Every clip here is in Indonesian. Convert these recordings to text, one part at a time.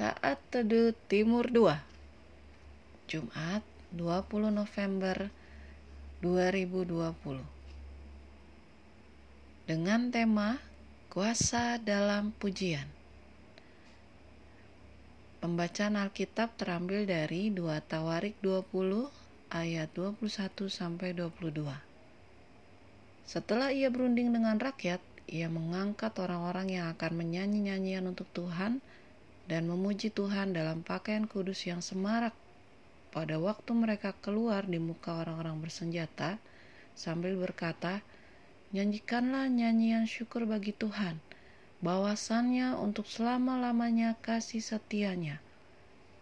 Saat Teduh Timur 2 Jumat 20 November 2020 Dengan tema Kuasa dalam Pujian. Pembacaan Alkitab terambil dari 2 Tawarik 20 ayat 21 sampai 22 Setelah ia berunding dengan rakyat, ia mengangkat orang-orang yang akan menyanyi nyanyian untuk Tuhan memuji Tuhan dalam pakaian kudus yang semarak pada waktu mereka keluar di muka orang-orang bersenjata sambil berkata, Nyanyikanlah nyanyian syukur bagi Tuhan, bahwasannya untuk selama-lamanya kasih setianya.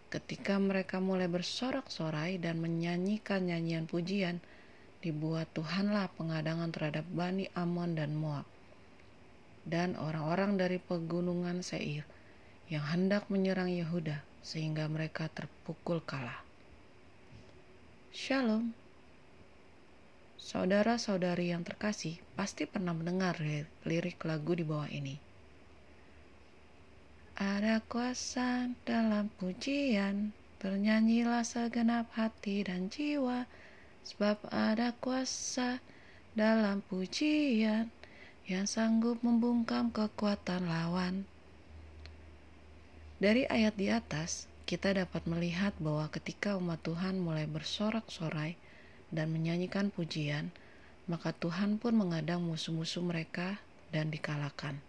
Ketika mereka mulai bersorak-sorai dan menyanyikan nyanyian pujian, dibuat Tuhanlah pengadangan terhadap Bani Amon dan Moab dan orang-orang dari pegunungan Seir yang hendak menyerang Yehuda sehingga mereka terpukul kalah. Shalom. Saudara-saudari yang terkasih pasti pernah mendengar lirik lagu di bawah ini. Ada kuasa dalam pujian, bernyanyilah segenap hati dan jiwa, sebab ada kuasa dalam pujian yang sanggup membungkam kekuatan lawan. Dari ayat di atas, kita dapat melihat bahwa ketika umat Tuhan mulai bersorak-sorai dan menyanyikan pujian, maka Tuhan pun mengadang musuh-musuh mereka dan dikalahkan.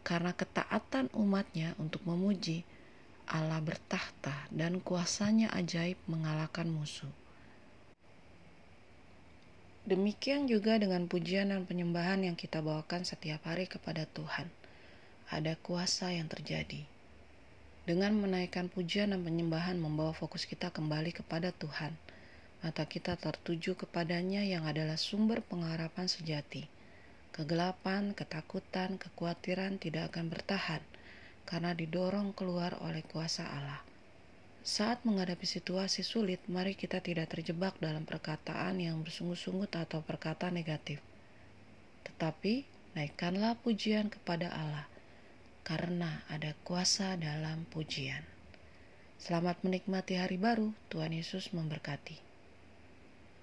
Karena ketaatan umatnya untuk memuji, Allah bertahta dan kuasanya ajaib mengalahkan musuh. Demikian juga dengan pujian dan penyembahan yang kita bawakan setiap hari kepada Tuhan. Ada kuasa yang terjadi dengan menaikkan pujian dan penyembahan membawa fokus kita kembali kepada Tuhan. Mata kita tertuju kepadanya yang adalah sumber pengharapan sejati. Kegelapan, ketakutan, kekhawatiran tidak akan bertahan karena didorong keluar oleh kuasa Allah. Saat menghadapi situasi sulit, mari kita tidak terjebak dalam perkataan yang bersungguh-sungguh atau perkataan negatif. Tetapi, naikkanlah pujian kepada Allah karena ada kuasa dalam pujian. Selamat menikmati hari baru, Tuhan Yesus memberkati.